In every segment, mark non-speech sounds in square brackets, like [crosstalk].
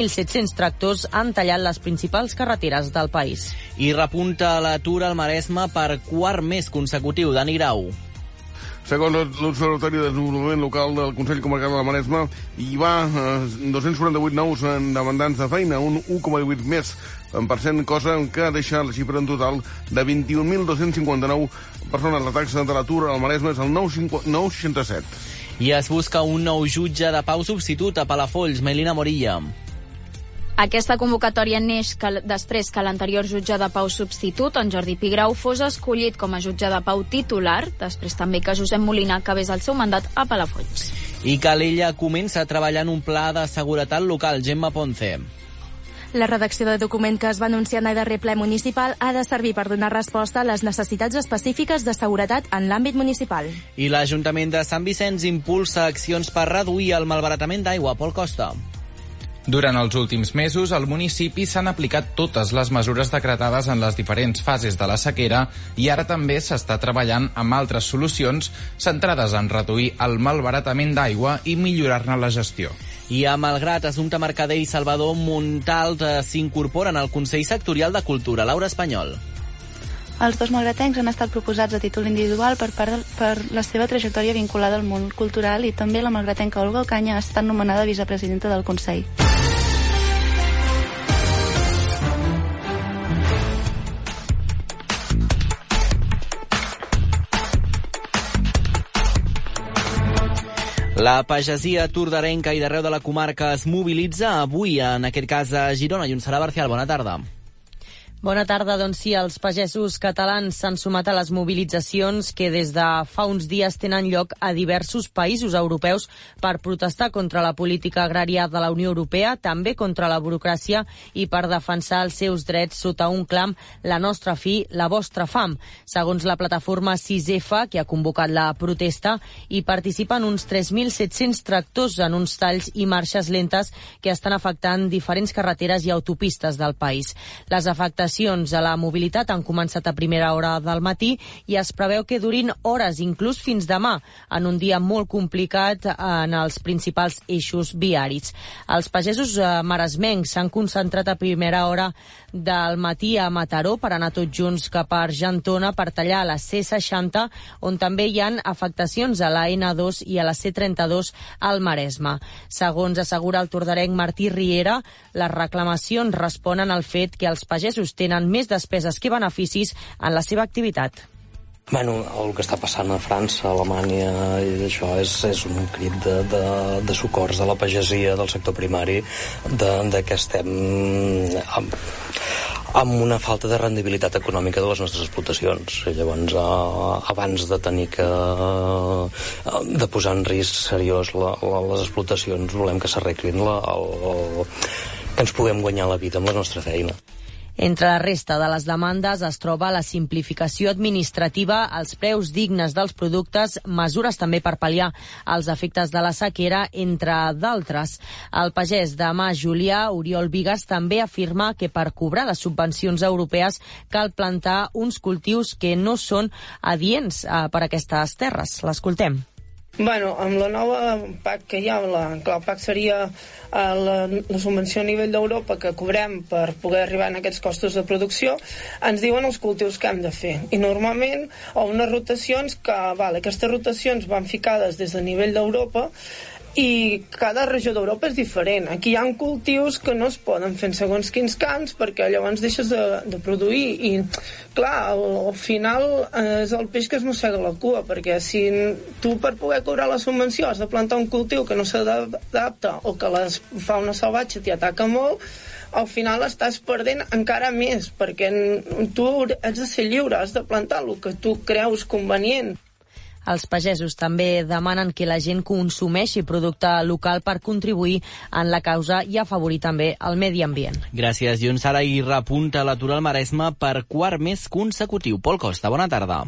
1.700 tractors han tallat les principals carreteres del país. I repunta l'atur al Maresme per quart mes consecutiu. Dani Grau. Segons l'Observatori de Desenvolupament Local del Consell Comarcal de la Maresma, hi va eh, 248 nous demandants de feina, un 1,18 més en percent, cosa que deixa la xifra en total de 21.259 persones. La taxa de l'atur al Maresme és el 9,67. I es busca un nou jutge de pau substitut a Palafolls, Melina Morilla. Aquesta convocatòria neix que, després que l'anterior jutge de pau substitut, en Jordi Pigrau, fos escollit com a jutge de pau titular, després també que Josep Molina acabés el seu mandat a Palafolls. I que l'ella comença a treballar en un pla de seguretat local, Gemma Ponce. La redacció de document que es va anunciar en el darrer ple municipal ha de servir per donar resposta a les necessitats específiques de seguretat en l'àmbit municipal. I l'Ajuntament de Sant Vicenç impulsa accions per reduir el malbaratament d'aigua. Pol Costa. Durant els últims mesos, al municipi s'han aplicat totes les mesures decretades en les diferents fases de la sequera i ara també s'està treballant amb altres solucions centrades en reduir el malbaratament d'aigua i millorar-ne la gestió. I a Malgrat, Assumpta Mercader i Salvador Montalt eh, s'incorporen al Consell Sectorial de Cultura. Laura Espanyol. Els dos malgratencs han estat proposats a títol individual per, part de, per la seva trajectòria vinculada al món cultural i també la malgratenca Olga Alcanya ha estat nomenada vicepresidenta del Consell. La pagesia tordarenca i d'arreu de la comarca es mobilitza avui, en aquest cas a Girona. I un serà Barcial, bona tarda. Bona tarda. Doncs sí, els pagesos catalans s'han sumat a les mobilitzacions que des de fa uns dies tenen lloc a diversos països europeus per protestar contra la política agrària de la Unió Europea, també contra la burocràcia i per defensar els seus drets sota un clam la nostra fi, la vostra fam. Segons la plataforma 6F, que ha convocat la protesta, hi participen uns 3.700 tractors en uns talls i marxes lentes que estan afectant diferents carreteres i autopistes del país. Les afectacions afectacions a la mobilitat han començat a primera hora del matí i es preveu que durin hores, inclús fins demà, en un dia molt complicat en els principals eixos viaris. Els pagesos eh, maresmencs s'han concentrat a primera hora del matí a Mataró per anar tots junts cap a Argentona per tallar la C60, on també hi han afectacions a la N2 i a la C32 al Maresme. Segons assegura el tordarenc Martí Riera, les reclamacions responen al fet que els pagesos tenen més despeses que beneficis en la seva activitat. Bueno, el que està passant a França, a Alemanya i això és, és un crit de, de, de socors de la pagesia del sector primari de, de que estem amb, amb una falta de rendibilitat econòmica de les nostres explotacions. I llavors, eh, abans de tenir que eh, de posar en risc seriós la, la, les explotacions, volem que s'arreglin el, el, que ens puguem guanyar la vida amb la nostra feina. Entre la resta de les demandes es troba la simplificació administrativa, els preus dignes dels productes, mesures també per pal·liar els efectes de la sequera, entre d'altres. El pagès de Mà Julià, Oriol Vigues, també afirma que per cobrar les subvencions europees cal plantar uns cultius que no són adients eh, per a aquestes terres. L'escoltem. Bueno, amb la nova PAC que hi ha, la, clar, el PAC seria eh, la, la subvenció a nivell d'Europa que cobrem per poder arribar a aquests costos de producció, ens diuen els cultius que hem de fer. I normalment, o unes rotacions que, vale, aquestes rotacions van ficades des de nivell d'Europa i cada regió d'Europa és diferent. Aquí hi ha cultius que no es poden fer en segons quins camps perquè llavors deixes de, de produir i clar, al, al final eh, és el peix que es mossega la cua perquè si tu per poder cobrar la subvenció has de plantar un cultiu que no s'adapta o que la fauna salvatge t'hi ataca molt al final estàs perdent encara més perquè tu has de ser lliure, has de plantar el que tu creus convenient. Els pagesos també demanen que la gent consumeixi producte local per contribuir en la causa i afavorir també el medi ambient. Gràcies, Llun Sara. I repunta l'atur al Maresme per quart mes consecutiu. Pol Costa, bona tarda.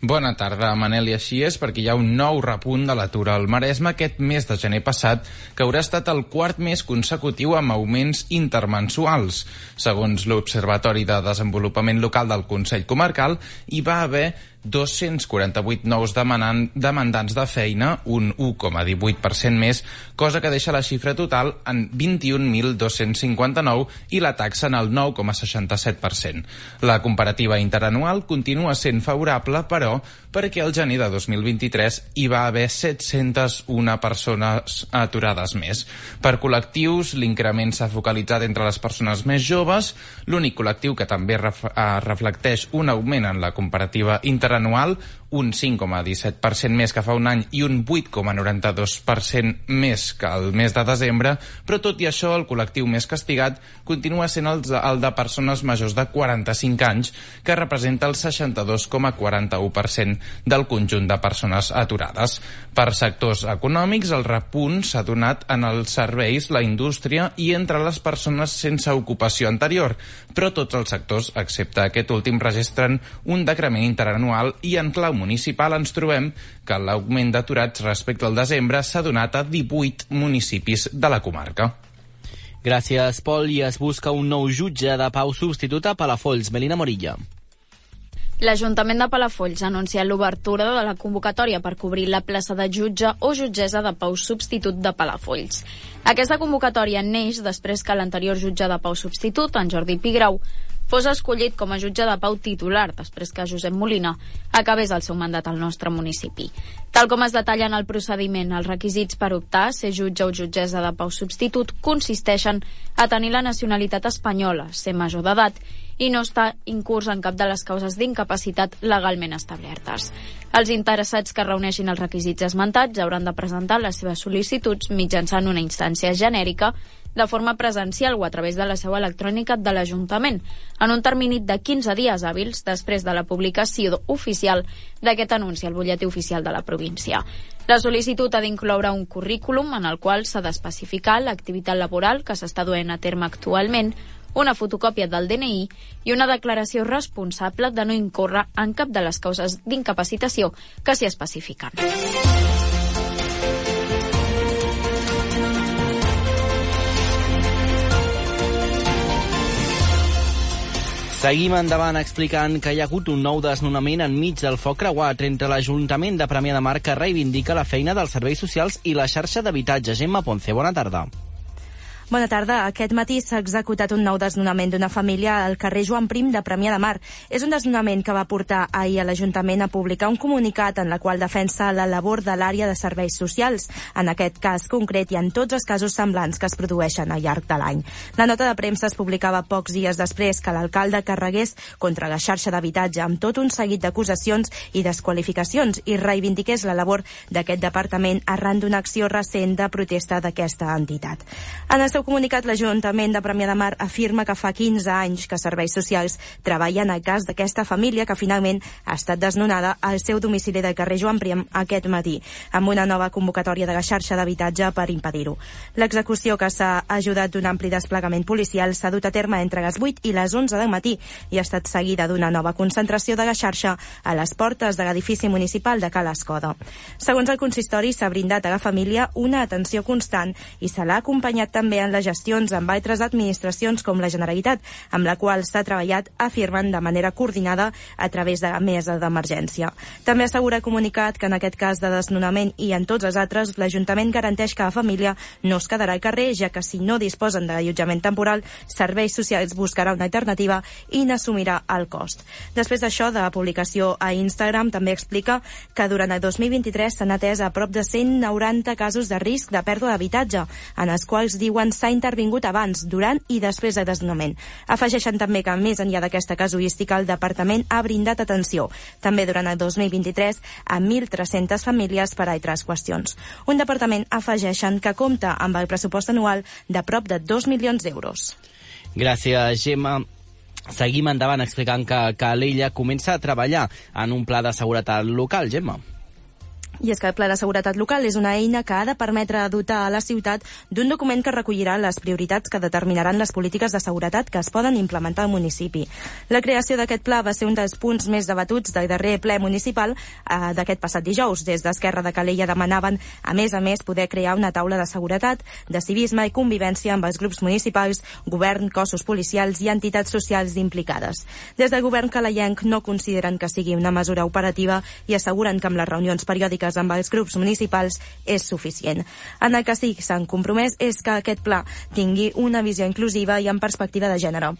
Bona tarda, Manel, i així és perquè hi ha un nou repunt de l'atur al Maresme aquest mes de gener passat, que haurà estat el quart mes consecutiu amb augments intermensuals. Segons l'Observatori de Desenvolupament Local del Consell Comarcal, hi va haver 248 nous demanant, demandants de feina, un 1,18% més, cosa que deixa la xifra total en 21.259 i la taxa en el 9,67%. La comparativa interanual continua sent favorable, però, perquè el gener de 2023 hi va haver 701 persones aturades més. Per col·lectius, l'increment s'ha focalitzat entre les persones més joves, l'únic col·lectiu que també ref reflecteix un augment en la comparativa interanual, interanual un 5,17% més que fa un any i un 8,92% més que el mes de desembre, però tot i això el col·lectiu més castigat continua sent el, el de persones majors de 45 anys, que representa el 62,41% del conjunt de persones aturades. Per sectors econòmics, el repunt s'ha donat en els serveis, la indústria i entre les persones sense ocupació anterior, però tots els sectors, excepte aquest últim, registren un decrement interanual i en clau municipal ens trobem que l'augment d'aturats respecte al desembre s'ha donat a 18 municipis de la comarca. Gràcies, Pol. I es busca un nou jutge de pau substitut a Palafolls, Melina Morilla. L'Ajuntament de Palafolls ha anunciat l'obertura de la convocatòria per cobrir la plaça de jutge o jutgessa de pau substitut de Palafolls. Aquesta convocatòria neix després que l'anterior jutge de pau substitut, en Jordi Pigrau, fos escollit com a jutge de pau titular després que Josep Molina acabés el seu mandat al nostre municipi. Tal com es detalla en el procediment, els requisits per optar a ser jutge o jutgessa de pau substitut consisteixen a tenir la nacionalitat espanyola, ser major d'edat i no estar incurs en cap de les causes d'incapacitat legalment establertes. Els interessats que reuneixin els requisits esmentats hauran de presentar les seves sol·licituds mitjançant una instància genèrica de forma presencial o a través de la seu electrònica de l'Ajuntament, en un termini de 15 dies hàbils després de la publicació oficial d'aquest anunci al butlletí oficial de la província. La sol·licitud ha d'incloure un currículum en el qual s'ha d'especificar l'activitat laboral que s'està duent a terme actualment, una fotocòpia del DNI i una declaració responsable de no incórrer en cap de les causes d'incapacitació que s'hi especifiquen. Seguim endavant explicant que hi ha hagut un nou desnonament enmig del foc creuat entre l'Ajuntament de Premià de Mar que reivindica la feina dels serveis socials i la xarxa d'habitatge. Gemma Ponce, bona tarda. Bona tarda. Aquest matí s'ha executat un nou desnonament d'una família al carrer Joan Prim de Premià de Mar. És un desnonament que va portar ahir a l'Ajuntament a publicar un comunicat en la qual defensa la labor de l'àrea de serveis socials, en aquest cas concret i en tots els casos semblants que es produeixen al llarg de l'any. La nota de premsa es publicava pocs dies després que l'alcalde carregués contra la xarxa d'habitatge amb tot un seguit d'acusacions i desqualificacions i reivindiqués la labor d'aquest departament arran d'una acció recent de protesta d'aquesta entitat. En el seu comunicat, l'Ajuntament de Premià de Mar afirma que fa 15 anys que Serveis Socials treballa en el cas d'aquesta família que finalment ha estat desnonada al seu domicili del carrer Joan Priem aquest matí, amb una nova convocatòria de la xarxa d'habitatge per impedir-ho. L'execució que s'ha ajudat d'un ampli desplegament policial s'ha dut a terme entre les 8 i les 11 del matí i ha estat seguida d'una nova concentració de la xarxa a les portes de l'edifici municipal de Cala Escoda. Segons el consistori, s'ha brindat a la família una atenció constant i se l'ha acompanyat també en les gestions amb altres administracions com la Generalitat, amb la qual s'ha treballat, afirmen, de manera coordinada a través de la mesa d'emergència. També assegura comunicat que en aquest cas de desnonament i en tots els altres, l'Ajuntament garanteix que la família no es quedarà al carrer, ja que si no disposen de l'allotjament temporal, Serveis Socials buscarà una alternativa i n'assumirà el cost. Després d'això, de la publicació a Instagram, també explica que durant el 2023 s'han atès a prop de 190 casos de risc de pèrdua d'habitatge, en els quals diuen s'ha intervingut abans, durant i després del desnonament. Afegeixen també que, més enllà d'aquesta casuística, el Departament ha brindat atenció, també durant el 2023, a 1.300 famílies per a altres qüestions. Un departament afegeixen que compta amb el pressupost anual de prop de 2 milions d'euros. Gràcies, Gemma. Seguim endavant explicant que, que l'Ella comença a treballar en un pla de seguretat local, Gemma. I és que el Pla de Seguretat Local és una eina que ha de permetre dotar a la ciutat d'un document que recollirà les prioritats que determinaran les polítiques de seguretat que es poden implementar al municipi. La creació d'aquest pla va ser un dels punts més debatuts del darrer ple municipal eh, d'aquest passat dijous. Des d'Esquerra de Calella demanaven, a més a més, poder crear una taula de seguretat, de civisme i convivència amb els grups municipals, govern, cossos policials i entitats socials implicades. Des del govern caleienc no consideren que sigui una mesura operativa i asseguren que amb les reunions periòdiques polítiques amb els grups municipals és suficient. En el que sí que s'han compromès és que aquest pla tingui una visió inclusiva i en perspectiva de gènere.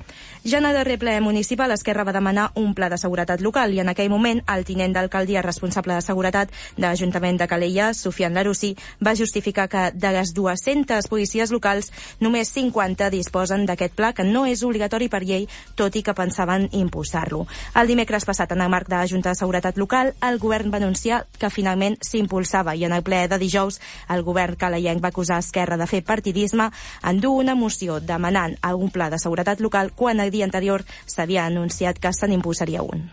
Ja en el darrer ple municipal, Esquerra va demanar un pla de seguretat local i en aquell moment el tinent d'alcaldia responsable de seguretat de l'Ajuntament de Calella, Sofian Larussi, va justificar que de les 200 policies locals només 50 disposen d'aquest pla que no és obligatori per llei, tot i que pensaven impulsar-lo. El dimecres passat, en el marc de la Junta de Seguretat Local, el govern va anunciar que finalment s'impulsava i en el ple de dijous el govern caleienc va acusar Esquerra de fer partidisme en dur una moció demanant algun pla de seguretat local quan el dia anterior s'havia anunciat que se n'impulsaria un.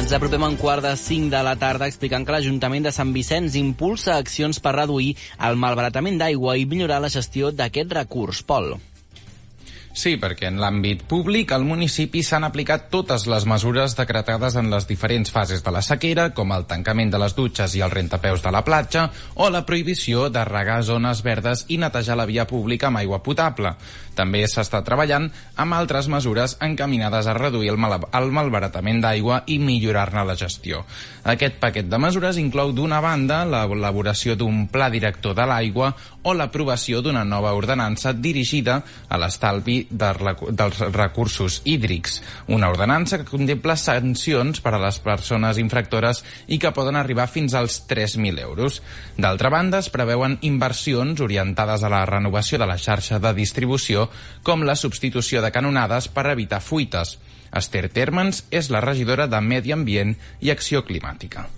Ens apropem un quart de 5 de la tarda explicant que l'Ajuntament de Sant Vicenç impulsa accions per reduir el malbaratament d'aigua i millorar la gestió d'aquest recurs. Pol. Sí, perquè en l'àmbit públic al municipi s'han aplicat totes les mesures decretades en les diferents fases de la sequera, com el tancament de les dutxes i el rentapeus de la platja, o la prohibició de regar zones verdes i netejar la via pública amb aigua potable. També s'està treballant amb altres mesures encaminades a reduir el, mal el malbaratament d'aigua i millorar-ne la gestió. Aquest paquet de mesures inclou d'una banda l'elaboració d'un pla director de l'aigua o l'aprovació d'una nova ordenança dirigida a l'estalvi de, dels recursos hídrics, una ordenança que contempla sancions per a les persones infractores i que poden arribar fins als 3.000 euros. D'altra banda, es preveuen inversions orientades a la renovació de la xarxa de distribució, com la substitució de canonades per evitar fuites. Esther Termans és la regidora de Medi Ambient i Acció Climàtica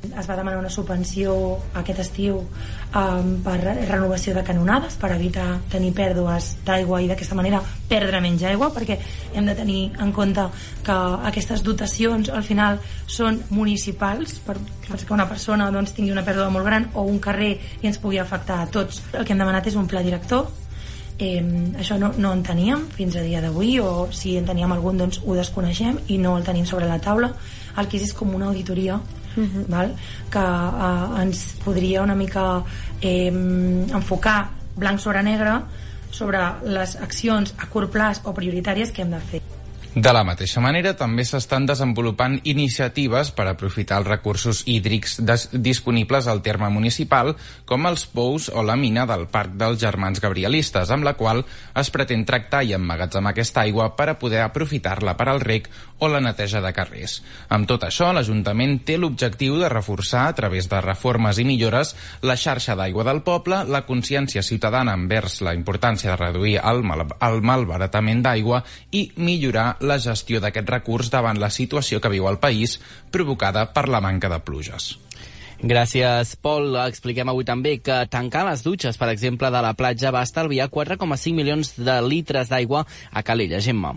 es va demanar una subvenció aquest estiu um, per renovació de canonades per evitar tenir pèrdues d'aigua i d'aquesta manera perdre menys aigua perquè hem de tenir en compte que aquestes dotacions al final són municipals per, que una persona doncs, tingui una pèrdua molt gran o un carrer i ens pugui afectar a tots. El que hem demanat és un pla director Eh, això no, no en teníem fins a dia d'avui o si en teníem algun doncs ho desconeixem i no el tenim sobre la taula el que és, és com una auditoria uh -huh. val? que uh, ens podria una mica eh, enfocar blanc sobre negre sobre les accions a curt plaç o prioritàries que hem de fer. De la mateixa manera, també s'estan desenvolupant iniciatives per aprofitar els recursos hídrics disponibles al terme municipal, com els pous o la mina del Parc dels Germans Gabrielistes, amb la qual es pretén tractar i emmagatzemar aquesta aigua per a poder aprofitar-la per al rec o la neteja de carrers. Amb tot això, l'Ajuntament té l'objectiu de reforçar, a través de reformes i millores, la xarxa d'aigua del poble, la consciència ciutadana envers la importància de reduir el, mal el malbaratament d'aigua i millorar la gestió d'aquest recurs davant la situació que viu el país provocada per la manca de pluges. Gràcies, Pol. Expliquem avui també que tancar les dutxes, per exemple, de la platja va estalviar 4,5 milions de litres d'aigua a Calella. Gemma.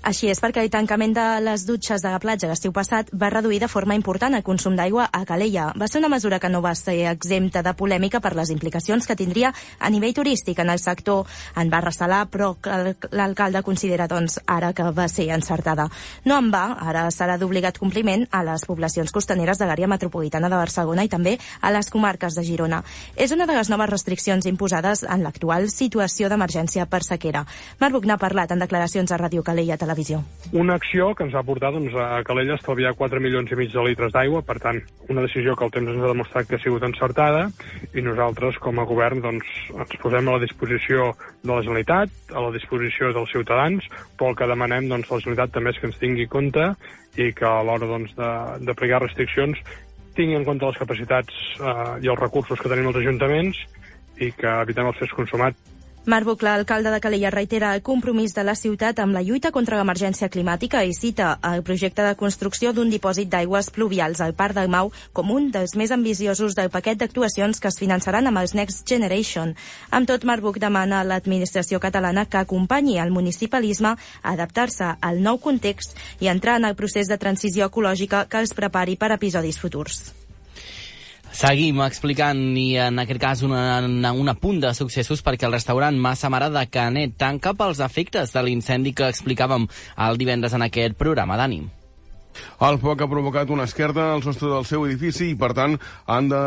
Així és perquè el tancament de les dutxes de la platja l'estiu passat va reduir de forma important el consum d'aigua a Calella. Va ser una mesura que no va ser exempta de polèmica per les implicacions que tindria a nivell turístic en el sector. En va ressalar, però l'alcalde considera doncs, ara que va ser encertada. No en va, ara serà d'obligat compliment a les poblacions costaneres de l'àrea metropolitana de Barcelona i també a les comarques de Girona. És una de les noves restriccions imposades en l'actual situació d'emergència per sequera. Marc Buch n'ha parlat en declaracions a Ràdio Calella televisió. Una acció que ens ha portat doncs, a Calella estalviar 4 milions i mig de litres d'aigua, per tant, una decisió que el temps ens ha demostrat que ha sigut encertada i nosaltres, com a govern, doncs, ens posem a la disposició de la Generalitat, a la disposició dels ciutadans, però el que demanem doncs, a la Generalitat també és que ens tingui compte i que a l'hora doncs, d'aplicar restriccions tingui en compte les capacitats eh, i els recursos que tenim els ajuntaments i que evitem els fets consumats Marc Bucla, alcalde de Calella, reitera el compromís de la ciutat amb la lluita contra l'emergència climàtica i cita el projecte de construcció d'un dipòsit d'aigües pluvials al Parc del Mau com un dels més ambiciosos del paquet d'actuacions que es finançaran amb els Next Generation. Amb tot, Marc Buc demana a l'administració catalana que acompanyi el municipalisme a adaptar-se al nou context i entrar en el procés de transició ecològica que els prepari per episodis futurs. Seguim explicant i en aquest cas una, una, un de successos perquè el restaurant Massa Mare de Canet tanca pels efectes de l'incendi que explicàvem el divendres en aquest programa d'ànim. El foc ha provocat una esquerda al sostre del seu edifici i, per tant, han de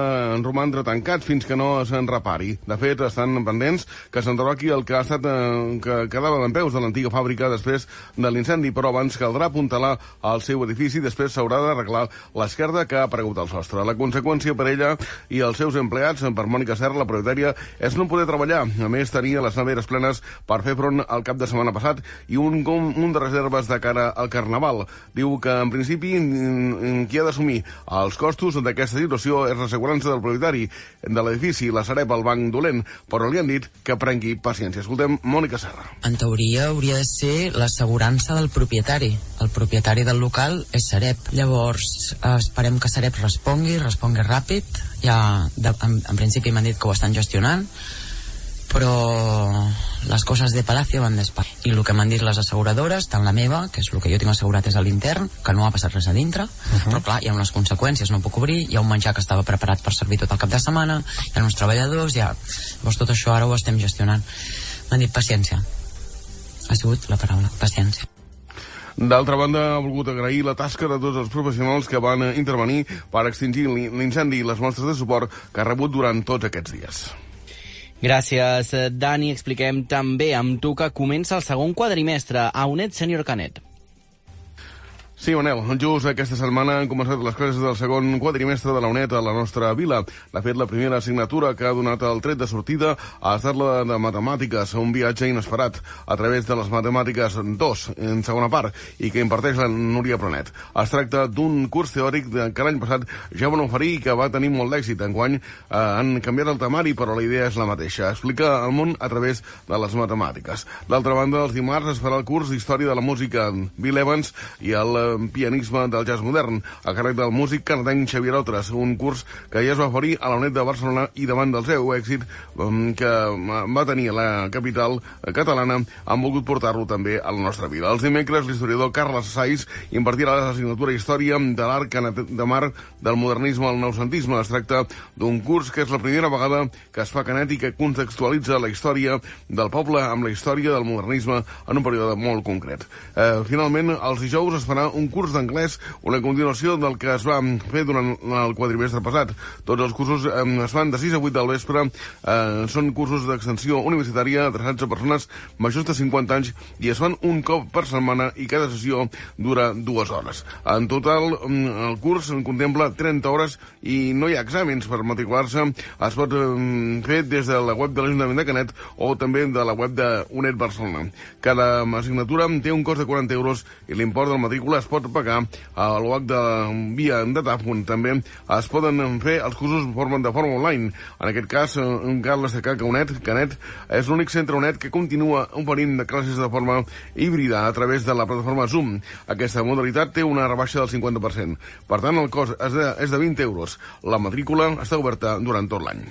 romandre tancats fins que no se'n repari. De fet, estan pendents que s'enderroqui el que ha estat eh, que quedava en peus de l'antiga fàbrica després de l'incendi, però abans caldrà apuntalar el seu edifici i després s'haurà d'arreglar l'esquerda que ha aparegut al sostre. La conseqüència per ella i els seus empleats, per Mònica Serra, la propietària, és no poder treballar. A més, tenia les neveres plenes per fer front al cap de setmana passat i un, un de reserves de cara al Carnaval. Diu que, en principi, qui ha d'assumir els costos d'aquesta situació és l'assegurança del propietari de l'edifici, la Sareb, el banc dolent, però li han dit que prengui paciència. Escoltem Mònica Serra. En teoria hauria de ser l'assegurança del propietari. El propietari del local és Sareb. Llavors, eh, esperem que Sareb respongui, respongui ràpid. Ja, de, en, en principi m'han dit que ho estan gestionant, però les coses de Palacio van despacio. I el que m'han dit les asseguradores, tant la meva, que és el que jo tinc assegurat és a l'intern, que no ha passat res a dintre, uh -huh. però clar, hi ha unes conseqüències, no puc obrir, hi ha un menjar que estava preparat per servir tot el cap de setmana, hi ha uns treballadors, hi ha... Llavors tot això ara ho estem gestionant. M'han dit paciència. Ha sigut la paraula, paciència. D'altra banda, ha volgut agrair la tasca de tots els professionals que van intervenir per extingir l'incendi i les mostres de suport que ha rebut durant tots aquests dies. Gràcies, Dani. Expliquem també amb tu que comença el segon quadrimestre a UNED Senior Canet. Sí, Manel, just aquesta setmana han començat les classes del segon quadrimestre de la UNED a la nostra vila. De fet, la primera assignatura que ha donat el tret de sortida ha estat la de matemàtiques, un viatge inesperat a través de les matemàtiques 2, en segona part, i que imparteix la Núria Pronet. Es tracta d'un curs teòric que l'any passat ja van oferir i que va tenir molt d'èxit. Enguany eh, han canviat el temari, però la idea és la mateixa. Explica el món a través de les matemàtiques. D'altra banda, els dimarts es farà el curs d'Història de la Música Bill Evans i el pianisme del jazz modern, a càrrec del músic canadenc Xavier Otres, un curs que ja es va oferir a la UNED de Barcelona i davant del seu èxit um, que va tenir la capital catalana, han volgut portar-lo també a la nostra vida. Els dimecres, l'historiador Carles Saiz impartirà l'assignatura Història de l'art de mar del modernisme al noucentisme. Es tracta d'un curs que és la primera vegada que es fa canet i que contextualitza la història del poble amb la història del modernisme en un període molt concret. Eh, finalment, els dijous es farà un curs d'anglès, una continuació del que es va fer durant el quadrimestre passat. Tots els cursos eh, es fan de 6 a 8 del vespre, eh, són cursos d'extensió universitària adreçats a persones majors de 50 anys i es fan un cop per setmana i cada sessió dura dues hores. En total, el curs contempla 30 hores i no hi ha exàmens per matricular-se. Es pot fer des de la web de l'Ajuntament de Canet o també de la web de UNED Barcelona. Cada assignatura té un cost de 40 euros i l'import del matrícula es pot pagar al web de via de Tafun. També es poden fer els cursos de forma, de forma online. En aquest cas, cal destacar que UNED, Canet, és l'únic centre UNED que continua oferint classes de forma híbrida a través de la plataforma Zoom. Aquesta modalitat té una rebaixa del 50%. Per tant, el cost és de, és de 20 euros. La matrícula està oberta durant tot l'any.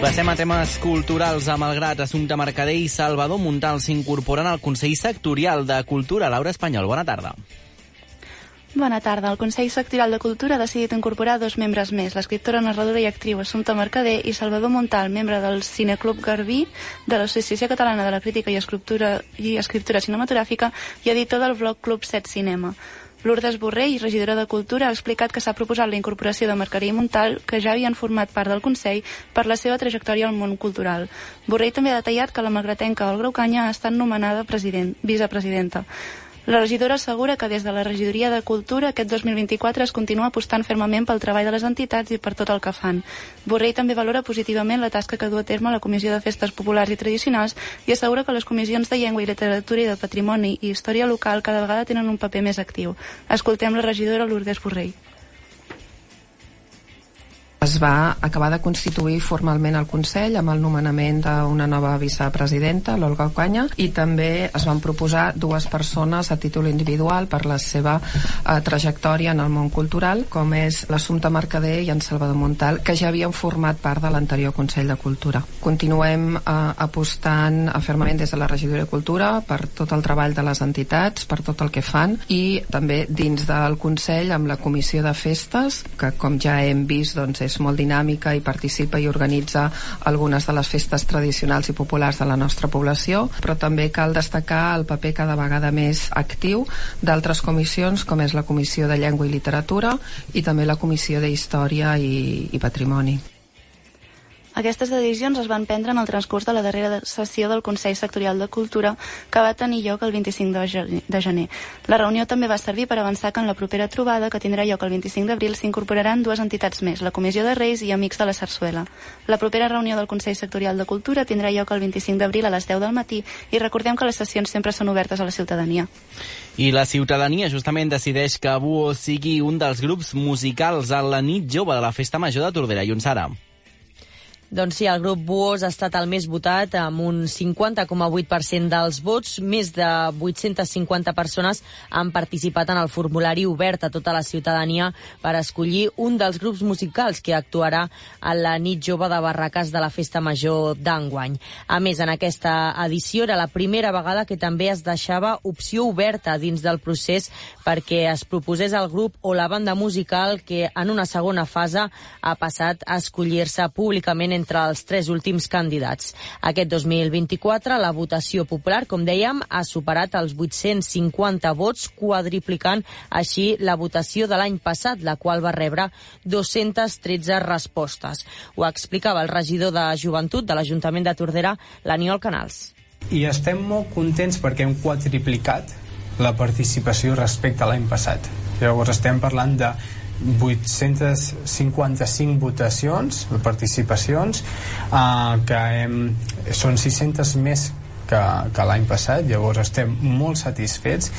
Passem a temes culturals. A Malgrat, Assumpta Mercader i Salvador Montal s'incorporen al Consell Sectorial de Cultura. Laura Espanyol, bona tarda. Bona tarda. El Consell Sectorial de Cultura ha decidit incorporar dos membres més, l'escriptora, narradora i actriu Assumpta Mercader i Salvador Montal, membre del Cineclub Garbí, de l'Associació Catalana de la Crítica i Escriptura, i Escriptura Cinematogràfica i editor del blog Club 7 Cinema. Lourdes Borrell, regidora de Cultura, ha explicat que s'ha proposat la incorporació de Mercader i Montal, que ja havien format part del Consell, per la seva trajectòria al món cultural. Borrell també ha detallat que la malgratenca Olga Ocanya ha estat nomenada president, vicepresidenta. La regidora assegura que des de la regidoria de Cultura aquest 2024 es continua apostant fermament pel treball de les entitats i per tot el que fan. Borrell també valora positivament la tasca que du a terme la Comissió de Festes Populars i Tradicionals i assegura que les comissions de llengua i literatura i de patrimoni i història local cada vegada tenen un paper més actiu. Escoltem la regidora Lourdes Borrell. Es va acabar de constituir formalment el Consell amb el nomenament d'una nova vicepresidenta, l'Olga Ocaña, i també es van proposar dues persones a títol individual per la seva eh, trajectòria en el món cultural, com és l'Assumpta Mercader i en Salvador Montal, que ja havien format part de l'anterior Consell de Cultura. Continuem eh, apostant fermament des de la regidoria de Cultura per tot el treball de les entitats, per tot el que fan, i també dins del Consell amb la Comissió de Festes, que com ja hem vist doncs, és molt dinàmica i participa i organitza algunes de les festes tradicionals i populars de la nostra població, però també cal destacar el paper cada vegada més actiu d'altres comissions com és la Comissió de Llengua i Literatura i també la Comissió d'Història i, i Patrimoni. Aquestes decisions es van prendre en el transcurs de la darrera sessió del Consell Sectorial de Cultura que va tenir lloc el 25 de gener. La reunió també va servir per avançar que en la propera trobada, que tindrà lloc el 25 d'abril, s'incorporaran dues entitats més, la Comissió de Reis i Amics de la Sarsuela. La propera reunió del Consell Sectorial de Cultura tindrà lloc el 25 d'abril a les 10 del matí i recordem que les sessions sempre són obertes a la ciutadania. I la ciutadania justament decideix que Buo sigui un dels grups musicals a la nit jove de la Festa Major de Tordera i Onsara. Doncs sí, el grup Buos ha estat el més votat amb un 50,8% dels vots. Més de 850 persones han participat en el formulari obert a tota la ciutadania per escollir un dels grups musicals que actuarà a la nit jove de barraques de la Festa Major d'enguany. A més, en aquesta edició era la primera vegada que també es deixava opció oberta dins del procés perquè es proposés el grup o la banda musical que en una segona fase ha passat a escollir-se públicament entre els tres últims candidats. Aquest 2024, la votació popular, com dèiem, ha superat els 850 vots, quadriplicant així la votació de l'any passat, la qual va rebre 213 respostes. Ho explicava el regidor de Joventut de l'Ajuntament de Tordera, l'Aniol Canals. I estem molt contents perquè hem quadriplicat la participació respecte a l'any passat. Llavors estem parlant de 855 votacions, participacions, eh, que hem, són 600 més que, que l'any passat, llavors estem molt satisfets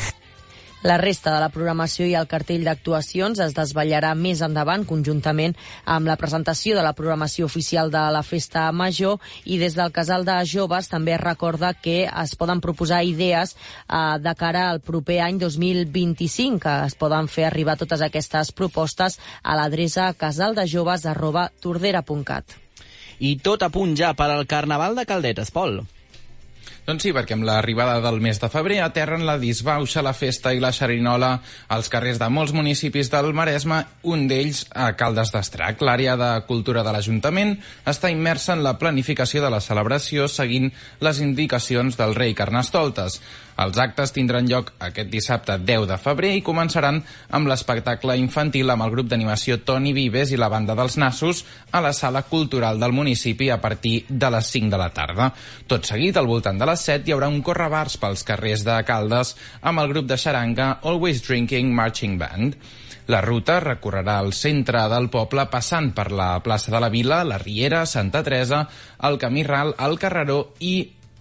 la resta de la programació i el cartell d'actuacions es desvetllarà més endavant conjuntament amb la presentació de la programació oficial de la Festa Major i des del Casal de Joves també recorda que es poden proposar idees eh, de cara al proper any 2025 que es poden fer arribar totes aquestes propostes a l'adreça casaldejoves.tordera.cat. I tot a punt ja per al Carnaval de Caldetes, Pol. Doncs sí, perquè amb l'arribada del mes de febrer aterren la disbauxa, la festa i la xerinola als carrers de molts municipis del Maresme, un d'ells a Caldes d'Estrac. L'àrea de cultura de l'Ajuntament està immersa en la planificació de la celebració seguint les indicacions del rei Carnestoltes. Els actes tindran lloc aquest dissabte 10 de febrer i començaran amb l'espectacle infantil amb el grup d'animació Toni Vives i la banda dels Nassos a la sala cultural del municipi a partir de les 5 de la tarda. Tot seguit, al voltant de les 7, hi haurà un correbars pels carrers de Caldes amb el grup de xaranga Always Drinking Marching Band. La ruta recorrerà el centre del poble passant per la plaça de la Vila, la Riera, Santa Teresa, el Camí Ral, el Carreró i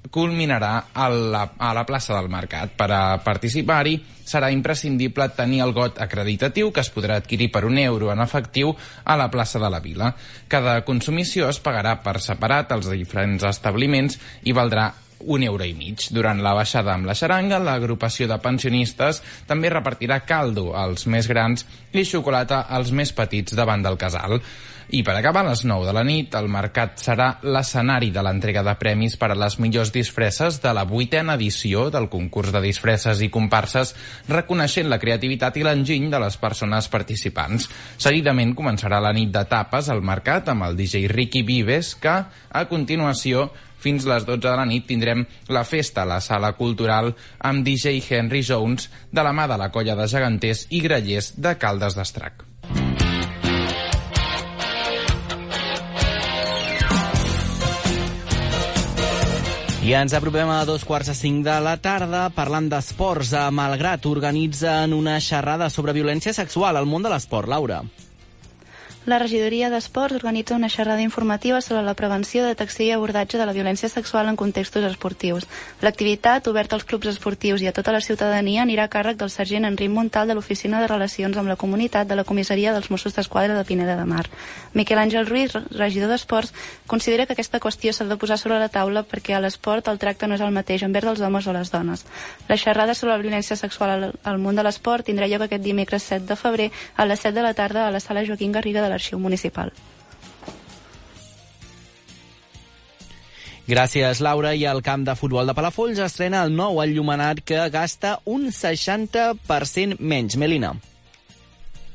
culminarà a la, a la plaça del Mercat. Per a participar-hi serà imprescindible tenir el got acreditatiu que es podrà adquirir per un euro en efectiu a la plaça de la Vila. Cada consumició es pagarà per separat als diferents establiments i valdrà un euro i mig. Durant la baixada amb la xaranga, l'agrupació de pensionistes també repartirà caldo als més grans i xocolata als més petits davant del casal. I per acabar, a les 9 de la nit, el mercat serà l'escenari de l'entrega de premis per a les millors disfresses de la vuitena edició del concurs de disfresses i comparses, reconeixent la creativitat i l'enginy de les persones participants. Seguidament començarà la nit de tapes al mercat amb el DJ Ricky Vives, que, a continuació, fins les 12 de la nit tindrem la festa a la sala cultural amb DJ Henry Jones de la mà de la colla de geganters i grellers de Caldes d'Estrac. I ens apropem a dos quarts a cinc de la tarda parlant d'esports. A Malgrat organitzen una xerrada sobre violència sexual al món de l'esport. Laura. La regidoria d'Esports organitza una xerrada informativa sobre la prevenció, detecció i abordatge de la violència sexual en contextos esportius. L'activitat, oberta als clubs esportius i a tota la ciutadania, anirà a càrrec del sergent Enric Montal de l'Oficina de Relacions amb la Comunitat de la Comissaria dels Mossos d'Esquadra de Pineda de Mar. Miquel Àngel Ruiz, regidor d'Esports, considera que aquesta qüestió s'ha de posar sobre la taula perquè a l'esport el tracte no és el mateix envers els homes o les dones. La xerrada sobre la violència sexual al, al món de l'esport tindrà lloc aquest dimecres 7 de febrer a les 7 de la tarda a la sala Joaquim Garriga de l'Arxiu Municipal. Gràcies, Laura. I el camp de futbol de Palafolls estrena el nou enllumenat que gasta un 60% menys. Melina.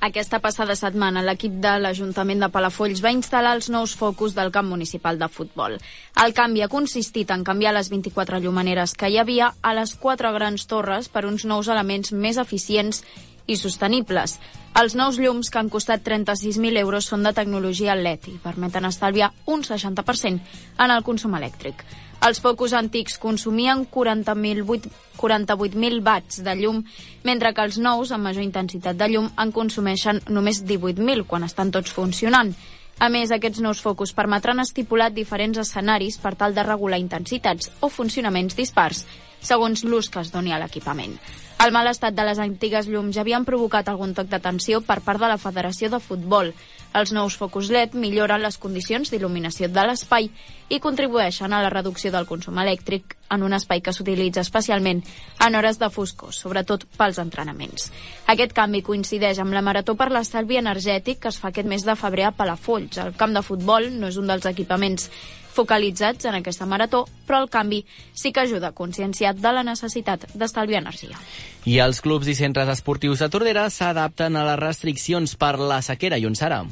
Aquesta passada setmana l'equip de l'Ajuntament de Palafolls va instal·lar els nous focus del camp municipal de futbol. El canvi ha consistit en canviar les 24 llumaneres que hi havia a les quatre grans torres per uns nous elements més eficients i sostenibles. Els nous llums, que han costat 36.000 euros, són de tecnologia LED i permeten estalviar un 60% en el consum elèctric. Els focus antics consumien 40.000 48.000 watts de llum, mentre que els nous, amb major intensitat de llum, en consumeixen només 18.000 quan estan tots funcionant. A més, aquests nous focus permetran estipular diferents escenaris per tal de regular intensitats o funcionaments dispars, segons l'ús que es doni a l'equipament. El mal estat de les antigues llums ja havien provocat algun toc d'atenció per part de la Federació de Futbol. Els nous focus LED milloren les condicions d'il·luminació de l'espai i contribueixen a la reducció del consum elèctric en un espai que s'utilitza especialment en hores de foscor, sobretot pels entrenaments. Aquest canvi coincideix amb la Marató per l'estalvi energètic que es fa aquest mes de febrer a Palafolls. El camp de futbol no és un dels equipaments focalitzats en aquesta marató, però el canvi sí que ajuda a conscienciar de la necessitat d'estalviar energia. I els clubs i centres esportius de Tordera s'adapten a les restriccions per la sequera serà?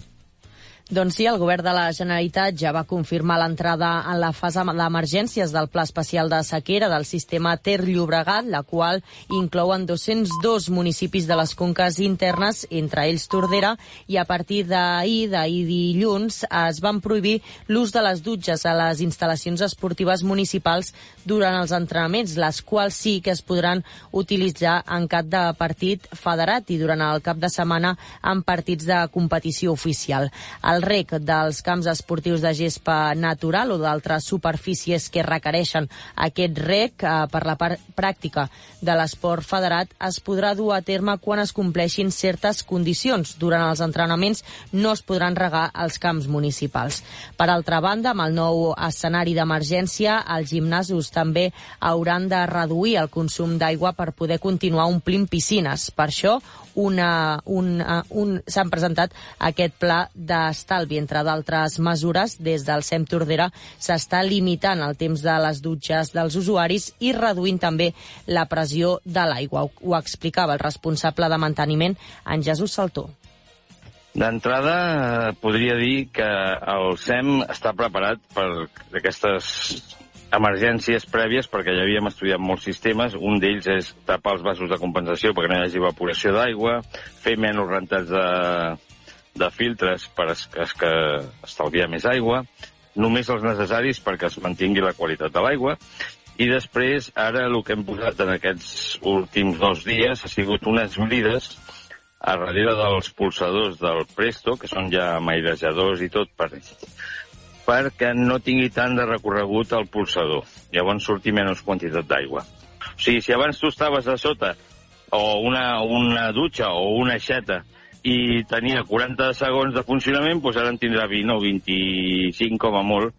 Doncs sí, el govern de la Generalitat ja va confirmar l'entrada en la fase d'emergències del Pla Especial de Sequera del sistema Ter Llobregat, la qual inclouen 202 municipis de les conques internes, entre ells Tordera, i a partir d'ahir, d'ahir dilluns, es van prohibir l'ús de les dutxes a les instal·lacions esportives municipals durant els entrenaments, les quals sí que es podran utilitzar en cap de partit federat i durant el cap de setmana en partits de competició oficial. El rec dels camps esportius de gespa natural o d'altres superfícies que requereixen aquest rec eh, per la part pràctica de l'esport federat es podrà dur a terme quan es compleixin certes condicions. Durant els entrenaments no es podran regar els camps municipals. Per altra banda, amb el nou escenari d'emergència, els gimnasos també hauran de reduir el consum d'aigua per poder continuar omplint piscines. Per això, una, una, un, s'han presentat aquest pla d'estalvi. Entre d'altres mesures, des del SEM Tordera s'està limitant el temps de les dutxes dels usuaris i reduint també la pressió de l'aigua. Ho, ho explicava el responsable de manteniment, en Jesús Saltó. D'entrada, eh, podria dir que el SEM està preparat per aquestes emergències prèvies perquè ja havíem estudiat molts sistemes. Un d'ells és tapar els vasos de compensació perquè no hi hagi evaporació d'aigua, fer menys rentats de, de filtres per es, es que estalviar més aigua, només els necessaris perquè es mantingui la qualitat de l'aigua, i després, ara, el que hem posat en aquests últims dos dies ha sigut unes brides a darrere dels pulsadors del Presto, que són ja mairejadors i tot, per, perquè no tingui tant de recorregut al pulsador. Llavors surti menys quantitat d'aigua. O sigui, si abans tu estaves a sota o una, una dutxa o una aixeta i tenia 40 segons de funcionament, doncs ara en tindrà 20 o 25 com a molt,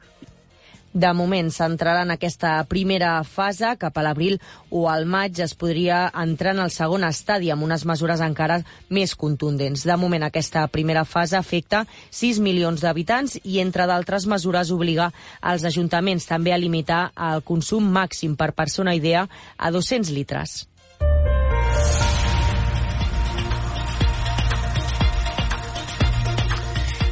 de moment s'entrarà en aquesta primera fase, cap a l'abril o al maig es podria entrar en el segon estadi amb unes mesures encara més contundents. De moment aquesta primera fase afecta 6 milions d'habitants i entre d'altres mesures obliga als ajuntaments també a limitar el consum màxim per persona idea a 200 litres.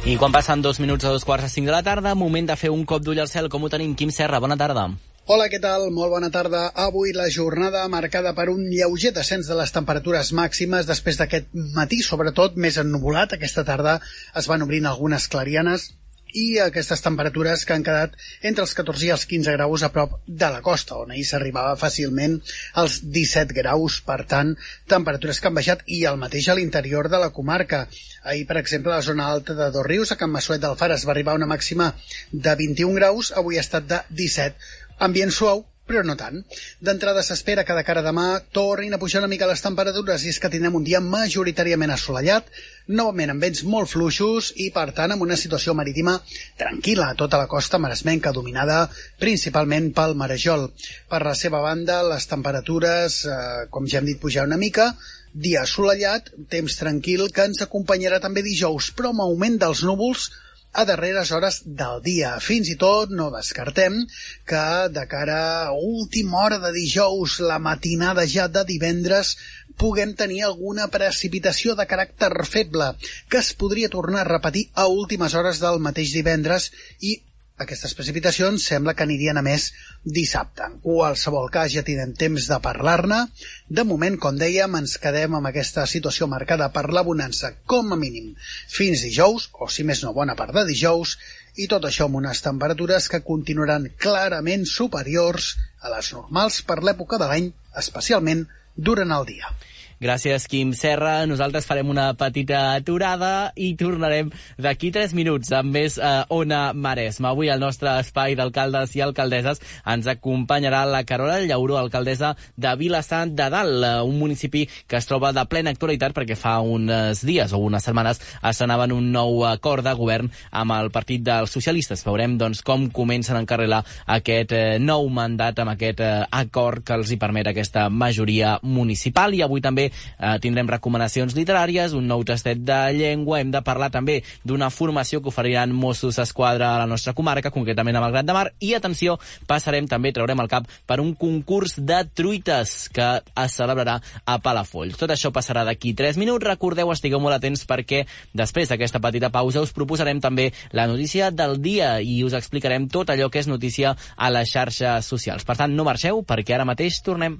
I quan passen dos minuts a dos quarts a cinc de la tarda, moment de fer un cop d'ull al cel. Com ho tenim? Quim Serra, bona tarda. Hola, què tal? Molt bona tarda. Avui la jornada marcada per un lleuger descens de les temperatures màximes després d'aquest matí, sobretot més ennubulat. Aquesta tarda es van obrint algunes clarianes i aquestes temperatures que han quedat entre els 14 i els 15 graus a prop de la costa, on ahir s'arribava fàcilment als 17 graus, per tant, temperatures que han baixat i el mateix a l'interior de la comarca. Ahir, per exemple, a la zona alta de Dos Rius, a Can Massuet del Far, es va arribar a una màxima de 21 graus, avui ha estat de 17. Ambient suau, però no tant. D'entrada s'espera que de cara a demà tornin a pujar una mica les temperatures i és que tindrem un dia majoritàriament assolellat, novament amb vents molt fluixos i, per tant, amb una situació marítima tranquil·la a tota la costa maresmenca, dominada principalment pel marejol. Per la seva banda, les temperatures, eh, com ja hem dit, pujar una mica, dia assolellat, temps tranquil, que ens acompanyarà també dijous, però amb augment dels núvols a darreres hores del dia. Fins i tot no descartem que de cara a última hora de dijous, la matinada ja de divendres, puguem tenir alguna precipitació de caràcter feble que es podria tornar a repetir a últimes hores del mateix divendres i aquestes precipitacions sembla que anirien a més dissabte. En qualsevol cas ja tindrem temps de parlar-ne. De moment, com dèiem, ens quedem amb aquesta situació marcada per l'abonança com a mínim fins dijous, o si més no bona part de dijous, i tot això amb unes temperatures que continuaran clarament superiors a les normals per l'època de l'any, especialment durant el dia. Gràcies, Quim Serra. Nosaltres farem una petita aturada i tornarem d'aquí 3 minuts amb més eh, Ona Maresma. Avui al nostre espai d'alcaldes i alcaldesses ens acompanyarà la Carola Llauró, alcaldessa de Vilassant de Dalt, eh, un municipi que es troba de plena actualitat perquè fa uns dies o unes setmanes estrenaven un nou acord de govern amb el Partit dels Socialistes. Veurem doncs, com comencen a encarrilar aquest eh, nou mandat amb aquest eh, acord que els hi permet aquesta majoria municipal i avui també eh, tindrem recomanacions literàries, un nou tastet de llengua, hem de parlar també d'una formació que oferiran Mossos d'Esquadra a la nostra comarca, concretament a Malgrat de Mar, i atenció, passarem també, traurem el cap per un concurs de truites que es celebrarà a Palafolls. Tot això passarà d'aquí 3 minuts. Recordeu, estigueu molt atents perquè després d'aquesta petita pausa us proposarem també la notícia del dia i us explicarem tot allò que és notícia a les xarxes socials. Per tant, no marxeu perquè ara mateix tornem.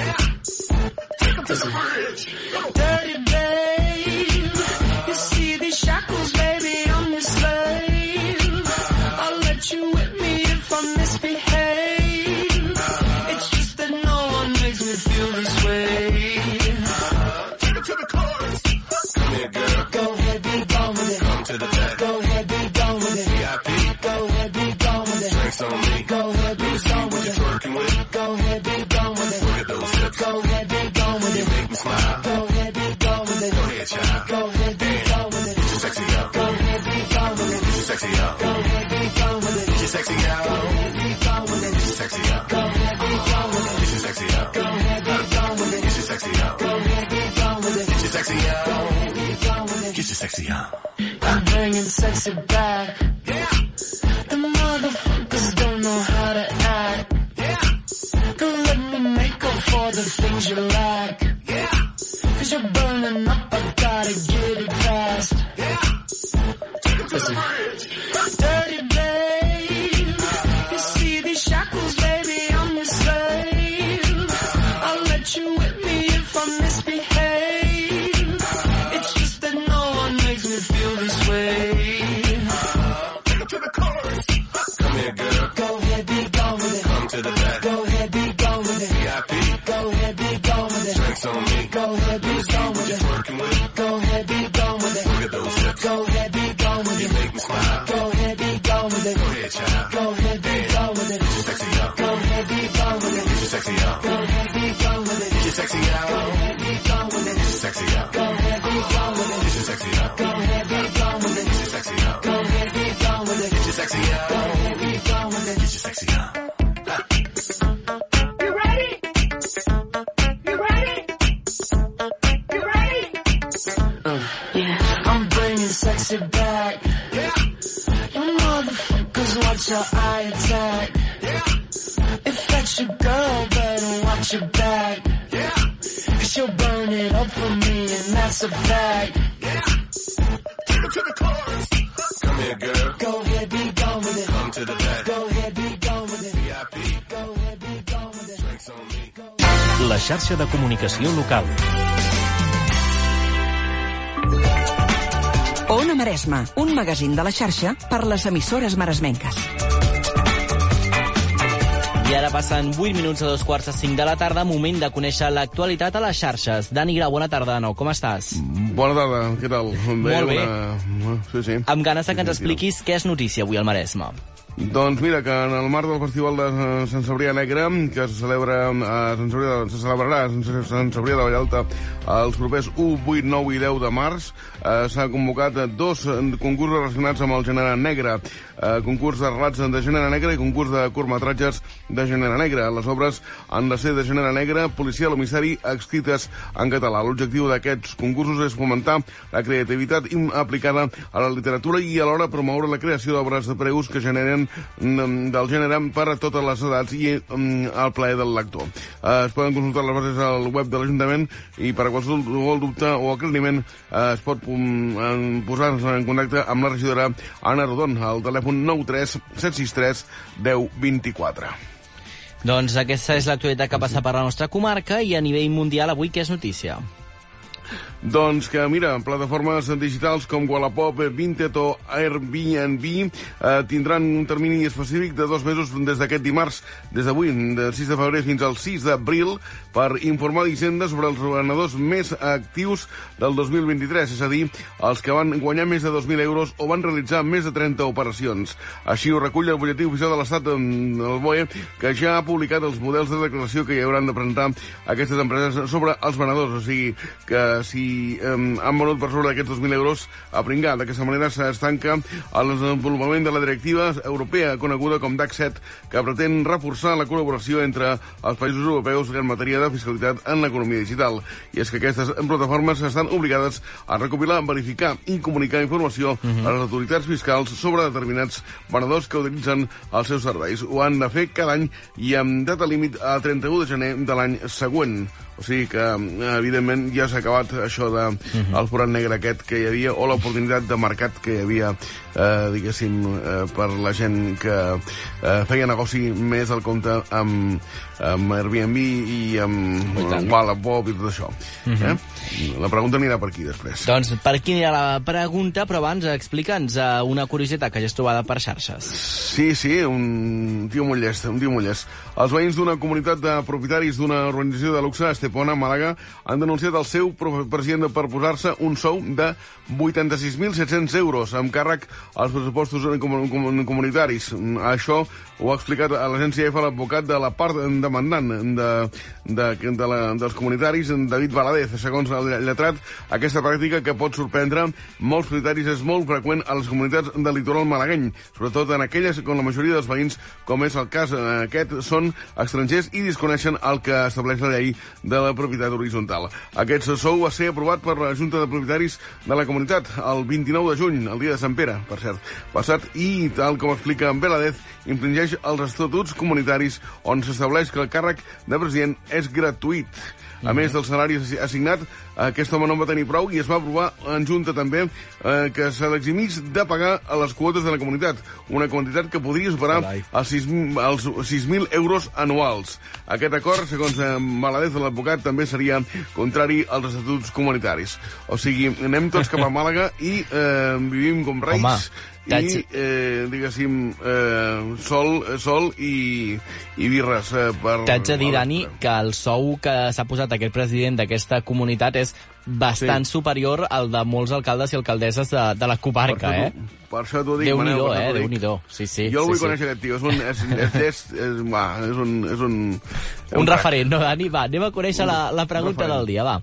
Take him to the bridge. Dirty babe. Young. I'm bringing sexy back. Xarxa de comunicació local. Ona Maresma, un magazín de la xarxa per les emissores maresmenques. I ara passen 8 minuts a dos quarts de 5 de la tarda, moment de conèixer l'actualitat a les xarxes. Dani Grau, bona tarda de nou, com estàs? Bona tarda, què tal? Molt bé. Una... Sí, sí. Amb ganes de que ens expliquis què és notícia avui al Maresme. Doncs mira, que en el marc del Festival de eh, Sant Cebrià Negre, que se celebra a Sant Cebrià, se celebrarà a Sant- Cebrià de Vallalta els propers 1, 8, 9 i 10 de març, eh, s'ha convocat dos eh, concursos relacionats amb el gènere negre, eh, concurs de relats de gènere negre i concurs de curtmetratges de gènere negre. Les obres han de ser de gènere negre, policia l'homicidi, escrites en català. L'objectiu d'aquests concursos és fomentar la creativitat aplicada a la literatura i alhora promoure la creació d'obres de preus que generen mm, del gènere per a totes les edats i mm, al plaer del lector. Eh, es poden consultar les bases al web de l'Ajuntament i per a qualsevol dubte o aclariment eh, es pot mm, posar-se en contacte amb la regidora Anna Rodon al telèfon 93 763 10 24. Doncs aquesta és l'actualitat que passa per la nostra comarca i a nivell mundial avui què és notícia? Doncs que, mira, plataformes digitals com Wallapop, Vinted o Airbnb eh, tindran un termini específic de dos mesos des d'aquest dimarts, des d'avui, del 6 de febrer fins al 6 d'abril, per informar l'Hisenda sobre els venedors més actius del 2023, és a dir, els que van guanyar més de 2.000 euros o van realitzar més de 30 operacions. Així ho recull el butlletí oficial de l'Estat del BOE, que ja ha publicat els models de declaració que hi hauran de presentar aquestes empreses sobre els venedors, o sigui, que si eh, han venut per sobre d'aquests 2.000 euros a pringar. D'aquesta manera s'estanca el desenvolupament de la directiva europea coneguda com DAC 7, que pretén reforçar la col·laboració entre els països europeus en matèria de fiscalitat en l'economia digital. I és que aquestes plataformes estan obligades a recopilar, verificar i comunicar informació a les autoritats fiscals sobre determinats venedors que utilitzen els seus serveis. Ho han de fer cada any i amb data límit a 31 de gener de l'any següent. O sigui que, eh, evidentment, ja s'ha acabat això de el forat negre aquest que hi havia, o l'oportunitat de mercat que hi havia, eh, diguéssim, eh, per la gent que eh, feia negoci més al compte amb, amb Airbnb i amb Wallapop i tot això. eh? La pregunta anirà per aquí, després. Doncs per aquí anirà la pregunta, però abans explica'ns eh, una curiositat que ja has trobada per xarxes. Sí, sí, un tio molt llest, un tio molt llest. Els veïns d'una comunitat de propietaris d'una organització de luxe, Estepona, Màlaga, han denunciat el seu president per posar-se un sou de 86.700 euros amb càrrec als pressupostos com- com- comunitaris. Això ho ha explicat a l'agència EFA l'advocat de la part demandant de, de, de la, dels comunitaris, David Valadez. Segons el lletrat, aquesta pràctica que pot sorprendre molts propietaris és molt freqüent a les comunitats del litoral malagueny, sobretot en aquelles on la majoria dels veïns, com és el cas aquest, són estrangers i desconeixen el que estableix la llei de la propietat horitzontal. Aquest sou va ser aprovat per la Junta de Propietaris de la comunitat el 29 de juny, el dia de Sant Pere, per cert, passat, i tal com explica en Beladez, infringeix els estatuts comunitaris on s'estableix que el càrrec de president és gratuït. A més del salari assignat, aquest home no en va tenir prou i es va aprovar en Junta també eh, que se l'eximís de pagar a les quotes de la comunitat, una quantitat que podria superar els 6.000 els 6.000 euros anuals. Aquest acord, segons eh, Maladez, l'advocat, també seria contrari als estatuts comunitaris. O sigui, anem tots cap a Màlaga i eh, vivim com reis. Home, i, eh, diguéssim, eh, sol, sol i, i birres eh, per... T'haig de dir, Dani, que el sou que s'ha posat aquest president d'aquesta comunitat és bastant Sí. superior al de molts alcaldes i alcaldesses de, de la comarca, Per eh? Per això t'ho dic, Déu-n'hi-do, Manel, per eh? dic. Déu-n'hi-do. Sí, sí. Jo el sí, vull sí. conèixer, aquest tio. És un... És, és, és, és, va, és un... És un, Un referent, no, Dani? Va, anem a conèixer la, la pregunta referent. del dia, va.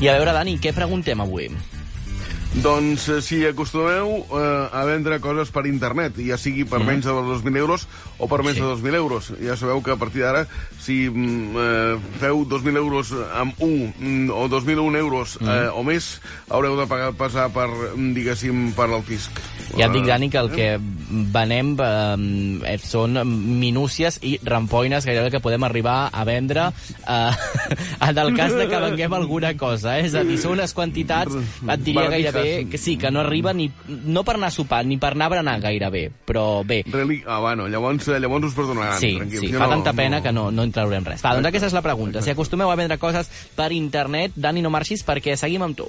I a veure, Dani, què preguntem avui? Doncs eh, si acostumeu eh, a vendre coses per internet, ja sigui per menys de 2.000 euros o per més Sí. de 2.000 euros, ja sabeu que a partir d'ara, si mm, eh, feu 2.000 euros amb un mm, o 2.001 euros eh, o més, haureu de pagar passar per, mm, diguéssim, per al fisc. Ja et dic, Dani, que el que venem eh, són minúcies i rampoines gairebé que podem arribar a vendre eh, [laughs] en el cas de que venguem alguna cosa. Eh? És a dir, són unes quantitats, et diria gairebé, que sí, que no arriba ni, no per anar a sopar, ni per anar a berenar gairebé, però bé. Really? Ah, bueno, llavors, eh, llavors us perdonaran. Sí, tranquils, sí, fa no- tanta pena que no, no en traurem res. Va, doncs aquesta és la pregunta. Si acostumeu a vendre coses per internet, Dani, no marxis perquè seguim amb tu.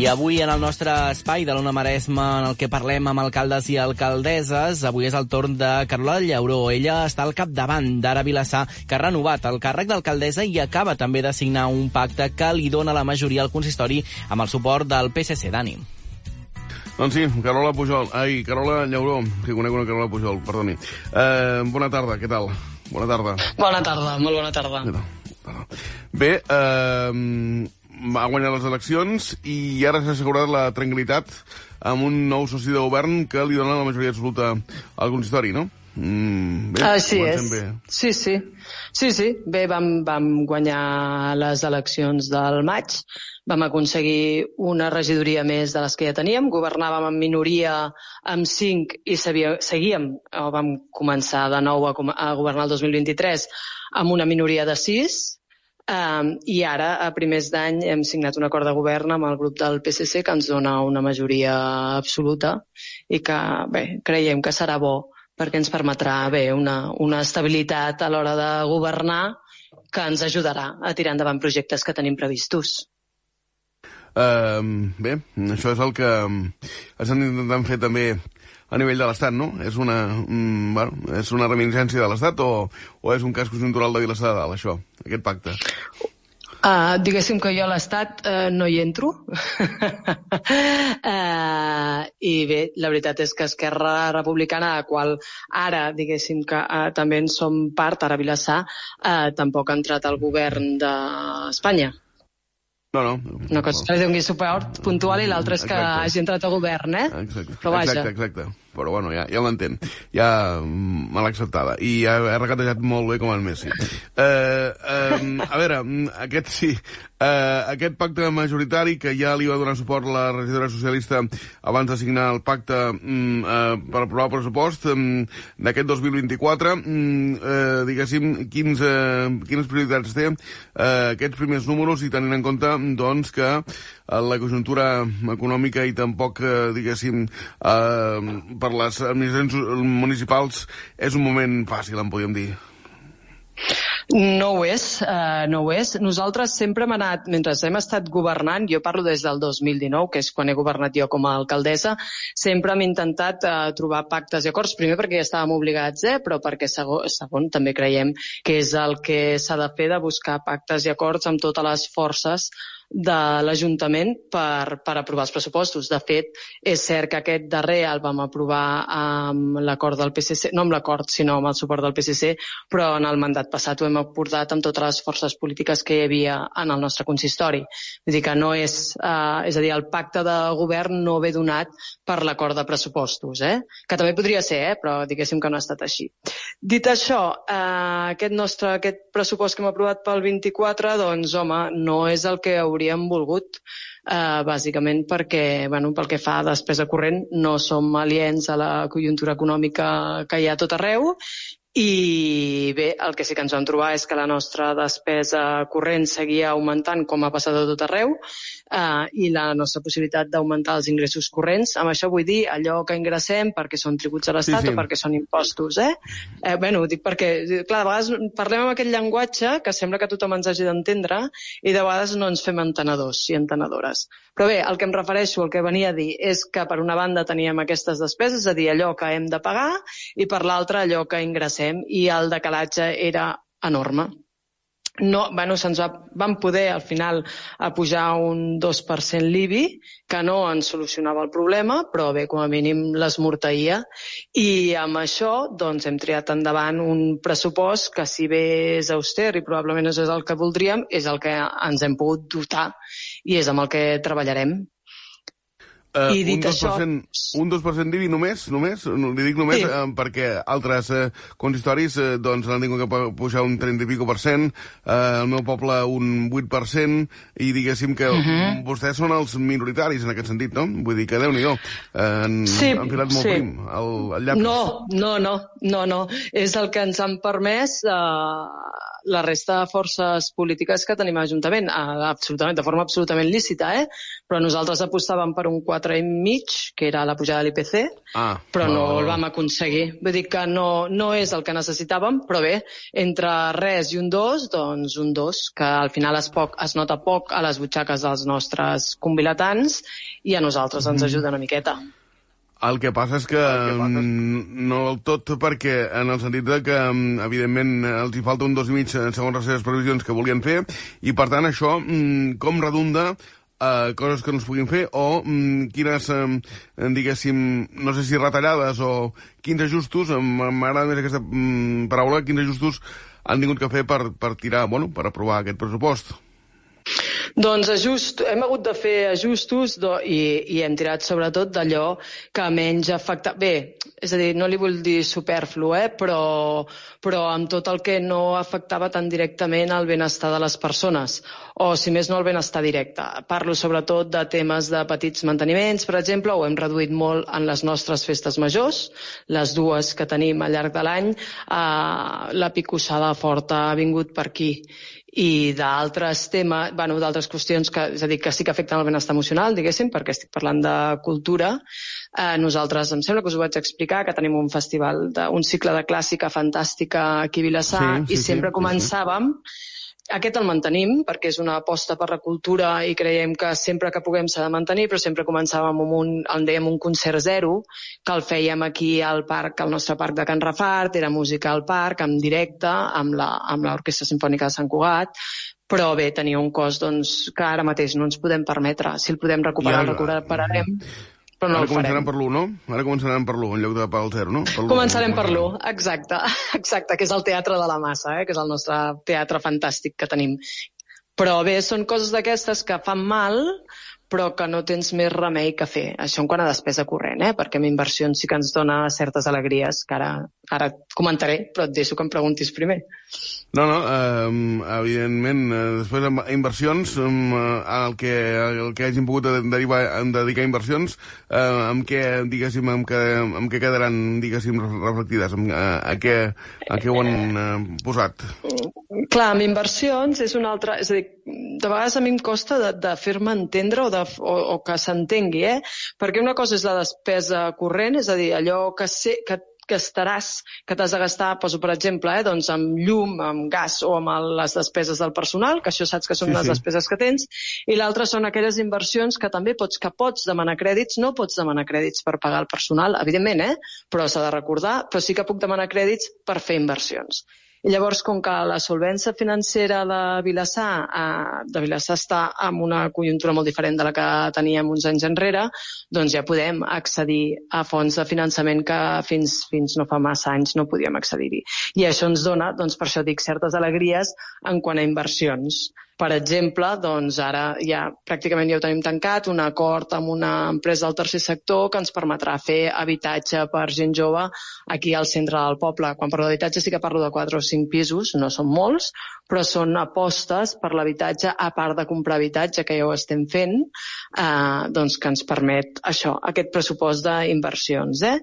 I avui en el nostre espai de l'Ona Maresma en el que parlem amb alcaldes i alcaldesses, avui és el torn de Carola Llauró. Ella està al capdavant d'Ara Vilassar, que ha renovat el càrrec d'alcaldessa i acaba també de signar un pacte que li dona la majoria al consistori amb el suport del PSC. Dani. Doncs sí, Carola Pujol. Ai, Carola Llauró, que conec una Carola Pujol, perdoni. Eh, bona tarda, què tal? Bona tarda. Bona tarda, molt bona tarda. Bé, eh, va guanyar les eleccions i ara s'ha assegurat la tranquil·litat amb un nou soci de govern que li dona la majoria absoluta al consistori, no? Mm, bé, Així és. Bé. Sí, sí. Sí, sí. Bé, vam, vam guanyar les eleccions del maig, vam aconseguir una regidoria més de les que ja teníem, governàvem en minoria amb 5 i sabia, seguíem, o vam començar de nou a, a governar el 2023 amb una minoria de 6, Um, I ara, a primers d'any, hem signat un acord de govern amb el grup del PSC que ens dona una majoria absoluta i que, bé, creiem que serà bo perquè ens permetrà, bé, una, una estabilitat a l'hora de governar que ens ajudarà a tirar endavant projectes que tenim previstos. Eh, bé, això és el que estan intentant fer també a nivell de l'Estat, no? És una, mm, bueno, és una reminiscència de l'Estat o, o és un cas conjuntural de Vilassar de Dalt, això, aquest pacte? Uh, diguéssim que jo a l'Estat uh, no hi entro. uh, [laughs] I bé, la veritat és que Esquerra Republicana, de qual ara, diguéssim que uh, també en som part, ara a Vilassar, uh, tampoc ha entrat al govern d'Espanya. No, no. Una cosa és que li doni suport puntual i l'altra és que Exacte. hagi entrat al govern, eh? Exacte. Però vaja. Exacte, exacte. Però bueno, ja, ja l'entenc. Ja mm, me l'ha acceptada. I ha, ha regatejat molt bé com el Messi. Eh, eh, a veure, mm, aquest sí, eh, aquest pacte majoritari que ja li va donar suport la regidora socialista abans de signar el pacte mm, eh, per aprovar el pressupost d'aquest 2024, mm, eh, diguéssim, quins, eh, quines prioritats té eh, aquests primers números i tenint en compte doncs, que la conjuntura econòmica i tampoc, eh, diguéssim, eh, per les administracions municipals és un moment fàcil, en podríem dir. No ho és, uh, no ho és. Nosaltres sempre hem anat, mentre hem estat governant, jo parlo des del 2019, que és quan he governat jo com a alcaldessa, sempre hem intentat uh, trobar pactes i acords, primer perquè ja estàvem obligats, eh, però perquè segon, segon també creiem que és el que s'ha de fer de buscar pactes i acords amb totes les forces de l'Ajuntament per, per aprovar els pressupostos. De fet, és cert que aquest darrer el vam aprovar amb l'acord del PSC, no amb l'acord, sinó amb el suport del PSC, però en el mandat passat ho hem acordat amb totes les forces polítiques que hi havia en el nostre consistori. Vull dir que no és, eh, és a dir, el pacte de govern no ve donat per l'acord de pressupostos, eh? que també podria ser, eh? però diguéssim que no ha estat així. Dit això, eh, aquest nostre aquest pressupost que hem aprovat pel 24, doncs, home, no és el que hauríem volgut, eh, bàsicament perquè, bueno, pel que fa a despesa corrent, no som aliens a la conjuntura econòmica que hi ha tot arreu i bé, el que sí que ens vam trobar és que la nostra despesa corrent seguia augmentant com ha passat a tot arreu eh, i la nostra possibilitat d'augmentar els ingressos corrents. Amb això vull dir allò que ingressem perquè són tributs a l'Estat Sí, sí. o perquè són impostos. Eh? Eh, bueno, ho dic perquè, clar, de vegades parlem amb aquest llenguatge que sembla que tothom ens hagi d'entendre i de vegades no ens fem entenedors i entenedores. Però bé, el que em refereixo, el que venia a dir, és que per una banda teníem aquestes despeses, és a dir, allò que hem de pagar, i per l'altra allò que ingressem, i el decalatge era enorme. no, bueno, se'ns va, van poder al final a pujar un 2% l'IBI, que no ens solucionava el problema, però bé, com a mínim l'esmorteïa. I amb això doncs, hem triat endavant un pressupost que si bé és auster i probablement no és el que voldríem, és el que ens hem pogut dotar i és amb el que treballarem. Uh, I dit un 2%, un 2% d'IBI només, només, no, li dic només Sí. uh, perquè altres uh, consistoris uh, doncs han tingut que pu- pujar un 30 i pico per cent, uh, el meu poble un 8%, i diguéssim que uh Mhm. -huh. vostès són els minoritaris en aquest sentit, no? Vull dir que Déu-n'hi-do, uh, han, Sí, han filat molt sí. prim el, el llapis. No, no, no, no, no. És el que ens han permès eh, la resta de forces polítiques que tenim a l'Ajuntament, absolutament, de forma absolutament lícita, eh? Però nosaltres apostàvem per un 4,5, que era la pujada de l'IPC, Ah, però no el vam aconseguir. Vull dir que no, no és el que necessitàvem, però bé, entre res i un 2, doncs un 2, que al final es, poc, es nota poc a les butxaques dels nostres convilatants i a nosaltres ens Mhm. ajuda una miqueta. El que passa és que mm, no del tot perquè en el sentit de que mm, evidentment els hi falta un dos i mig eh, segons les seves previsions que volien fer i per tant això mm, com redunda a coses que no es puguin fer o quines, eh, diguéssim, no sé si retallades o quins ajustos, m'agrada més aquesta paraula, quins ajustos han tingut que fer per, per tirar, bueno, per aprovar aquest pressupost. Doncs ajust, hem hagut de fer ajustos do, i, i hem tirat sobretot d'allò que menys afecta... Bé, és a dir, no li vull dir superflu, eh? però, però amb tot el que no afectava tan directament el benestar de les persones, o si més no el benestar directe. Parlo sobretot de temes de petits manteniments, per exemple, ho hem reduït molt en les nostres festes majors, les dues que tenim al llarg de l'any, eh, la picossada forta ha vingut per aquí i d'altres temes, bueno, d'altres qüestions que, és a dir, que sí que afecten el benestar emocional, diguéssim, perquè estic parlant de cultura. Eh, nosaltres, em sembla que us ho vaig explicar, que tenim un festival, de, un cicle de clàssica fantàstica aquí a Vilassar, Sí, sí, i sempre sí, sí. Aquest el mantenim perquè és una aposta per la cultura i creiem que sempre que puguem s'ha de mantenir, però sempre començàvem amb un, en dèiem un concert zero, que el fèiem aquí al parc, al nostre parc de Can Rafart, era música al parc, en directe, amb l'Orquestra Simfònica de Sant Cugat, però bé, tenia un cost doncs, que ara mateix no ens podem permetre. Si el podem recuperar, el recuperarem, però no Ara començaran per l'1, no? Ara començaran per l'1 en lloc de pel 0, no? Per. Començarem per l'1, exacte, [laughs] exacte, que és el Teatre de la Massa, eh? que és el nostre teatre fantàstic que tenim. Però bé, són coses d'aquestes que fan mal, però que no tens més remei que fer. Això en quant a despesa corrent, eh? perquè amb inversions sí que ens dona certes alegries, que ara, ara comentaré, però et deixo que em preguntis primer. No, no, eh, evidentment, eh, després amb inversions, eh, el, que, el que hagin pogut de- derivar, dedicar inversions, eh, amb què, diguéssim, amb què, amb què quedaran, diguéssim, reflectides, amb, a, a, què, a què ho han eh, posat? Clar, amb inversions és una altra... És a dir, de vegades a mi em costa de, de fer-me entendre o, de, o, o que s'entengui, eh? Perquè una cosa és la despesa corrent, és a dir, allò que, sé, que que estaràs, que t'has de gastar, poso per exemple, eh, doncs amb llum, amb gas o amb les despeses del personal, que això saps que són sí, les sí. despeses que tens, i l'altra són aquelles inversions que també pots, que pots demanar crèdits, no pots demanar crèdits per pagar el personal, evidentment, eh? però s'ha de recordar, però sí que puc demanar crèdits per fer inversions. I llavors, com que la solvència financera de Vilassar, eh, de Vilassar està en una conjuntura molt diferent de la que teníem uns anys enrere, doncs ja podem accedir a fons de finançament que fins, fins no fa massa anys no podíem accedir-hi. I això ens dona, doncs per això dic, certes alegries en quant a inversions. Per exemple, doncs ara ja pràcticament ja ho tenim tancat, un acord amb una empresa del tercer sector que ens permetrà fer habitatge per gent jove aquí al centre del poble. Quan parlo d'habitatge sí que parlo de 4 o 5 pisos, no són molts, però són apostes per l'habitatge, a part de comprar habitatge, que ja ho estem fent, eh, doncs que ens permet això, aquest pressupost d'inversions. Eh?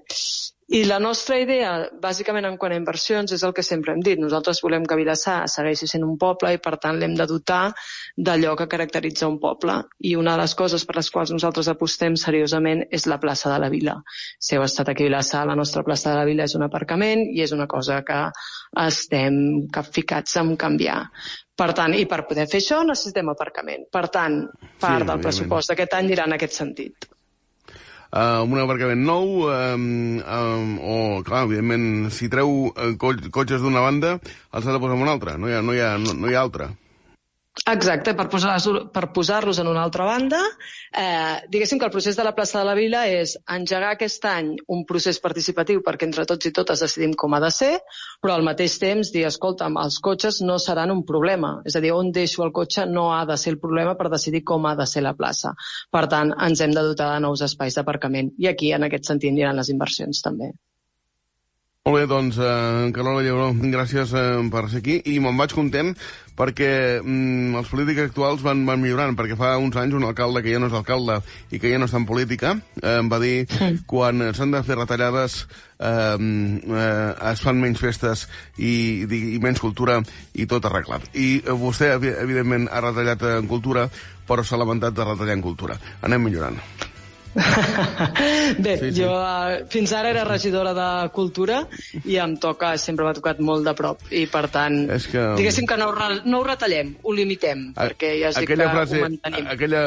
I la nostra idea, bàsicament en quant a inversions, és el que sempre hem dit. Nosaltres volem que Vilassar segueixi sent un poble i, per tant, l'hem de dotar d'allò que caracteritza un poble. I una de les coses per les quals nosaltres apostem seriosament és la plaça de la Vila. Si heu estat aquí a Vilassar, la nostra plaça de la Vila és un aparcament i és una cosa que estem capficats en canviar. Per tant, i per poder fer això necessitem aparcament. Per tant, part Sí, del pressupost d'aquest any anirà en aquest sentit. Uh, un aparcament nou, um, um, o, clar, evidentment, si treu uh, co cotxes d'una banda, els ha de posar en una altra, no hi ha, no hi ha, no, no hi ha altra. Exacte, per posar-los per posar-los en una altra banda, eh, diguéssim que el procés de la plaça de la Vila és engegar aquest any un procés participatiu perquè entre tots i totes decidim com ha de ser, però al mateix temps dir, escolta'm, els cotxes no seran un problema. És a dir, on deixo el cotxe no ha de ser el problema per decidir com ha de ser la plaça. Per tant, ens hem de dotar de nous espais d'aparcament. I aquí, en aquest sentit, aniran les inversions també. Molt bé, doncs, eh, Carola Llebró, gràcies eh, per ser aquí. I me'n vaig content perquè mm, els polítics actuals van, van millorant, perquè fa uns anys un alcalde que ja no és alcalde i que ja no està en política eh, em va dir quan s'han de fer retallades eh, eh, es fan menys festes i, i, i menys cultura i tot arreglat. I eh, vostè, evi- evidentment, ha retallat en cultura, però s'ha lamentat de retallar en cultura. Anem millorant. [laughs] Bé, sí, sí. jo eh, fins ara era regidora de Cultura i em toca, sempre m'ha tocat molt de prop i per tant, És que- diguéssim que no ho, re- no ho retallem, ho limitem, perquè ja has dit que aquella frase, ho mantenim. aquella,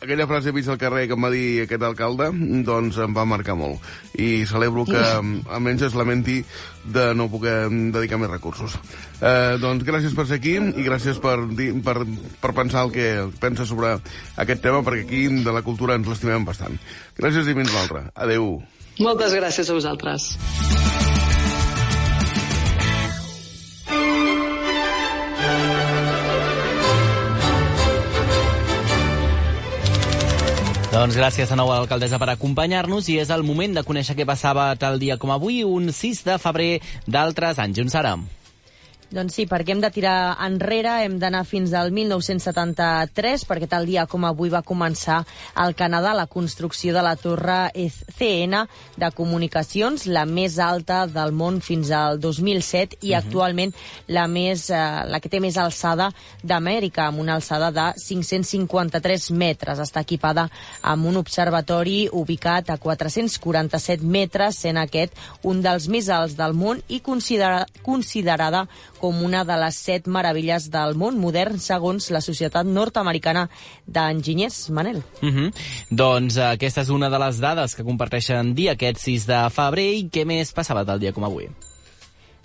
aquella frase vist al carrer que em va dir aquest alcalde, doncs em va marcar molt. I celebro que almenys es lamenti de no poder dedicar més recursos. Eh, doncs gràcies per ser aquí i gràcies per, per, per pensar el que pensa sobre aquest tema, perquè aquí de la cultura ens l'estimem bastant. Gràcies i fins l'altre. Adeu. Moltes gràcies a vosaltres. Doncs gràcies de nou a l'alcaldessa per acompanyar-nos i és el moment de conèixer què passava tal dia com avui, un 6 de febrer d'altres anys. On serà? Doncs sí, perquè hem de tirar enrere, hem d'anar fins al 1973, perquè tal dia com avui va començar al Canadà la construcció de la torre CN de comunicacions, la més alta del món fins al 2007 i Mhm. actualment la, més, eh, la que té més alçada d'Amèrica, amb una alçada de 553 metres. Està equipada amb un observatori ubicat a 447 metres, sent aquest un dels més alts del món i considera, considerada com una de les set meravelles del món modern segons la Societat Nord-Americana d'Enginyers. Manel. Uh -huh. Doncs eh, aquesta és una de les dades que comparteixen dia aquest 6 de febrer i què més passava tal dia com avui?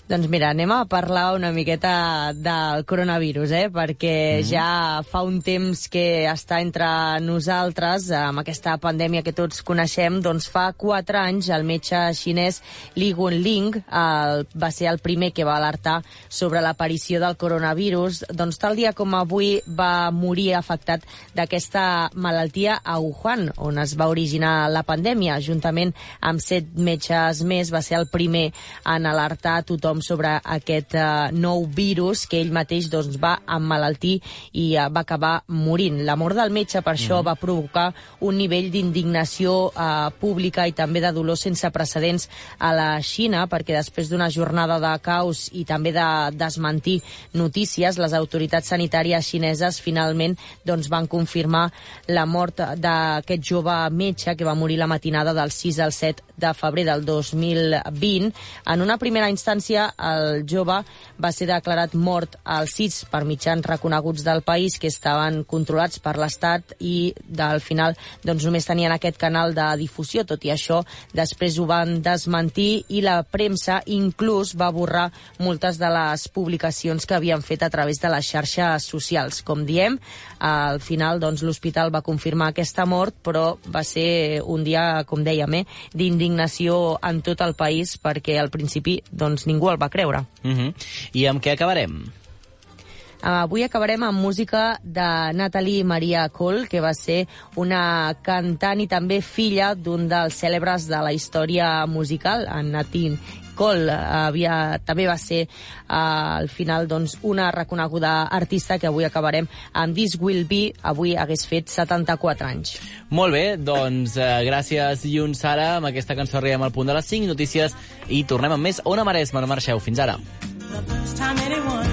Doncs mira, anem a parlar una miqueta del coronavirus, eh? perquè Mhm. ja fa un temps que està entre nosaltres, amb aquesta pandèmia que tots coneixem, doncs fa quatre anys el metge xinès Li Gunling el, va ser el primer que va alertar sobre l'aparició del coronavirus. Doncs tal dia com avui va morir afectat d'aquesta malaltia a Wuhan, on es va originar la pandèmia. Juntament amb set metges més va ser el primer en alertar tothom sobre aquest uh, nou virus que ell mateix doncs, va emmalaltir i uh, va acabar morint. La mort del metge per això Mhm. va provocar un nivell d'indignació uh, pública i també de dolor sense precedents a la Xina, perquè després d'una jornada de caos i també de desmentir notícies, les autoritats sanitàries xineses finalment doncs, van confirmar la mort d'aquest jove metge que va morir la matinada del 6 al 7 de febrer del 2020. En una primera instància, el jove va ser declarat mort al CIS per mitjans reconeguts del país que estaven controlats per l'Estat i al final doncs, només tenien aquest canal de difusió. Tot i això, després ho van desmentir i la premsa inclús va borrar moltes de les publicacions que havien fet a través de les xarxes socials. Com diem, al final doncs, l'hospital va confirmar aquesta mort, però va ser un dia, com dèiem, eh, d'indignació en tot el país perquè al principi doncs, ningú el va creure. Uh -huh. I amb què acabarem? Uh, avui acabarem amb música de Natalie Maria Cole, que va ser una cantant i també filla d'un dels cèlebres de la història musical, en Natin Cole. Uh, havia, també va ser uh, al final doncs, una reconeguda artista que avui acabarem amb This Will Be, avui hagués fet 74 anys. Molt bé, doncs eh, gràcies, Llun Sara. Amb aquesta cançó arribem al punt de les 5 notícies i tornem amb més Ona Maresma. No marxeu. Fins ara. First time anyone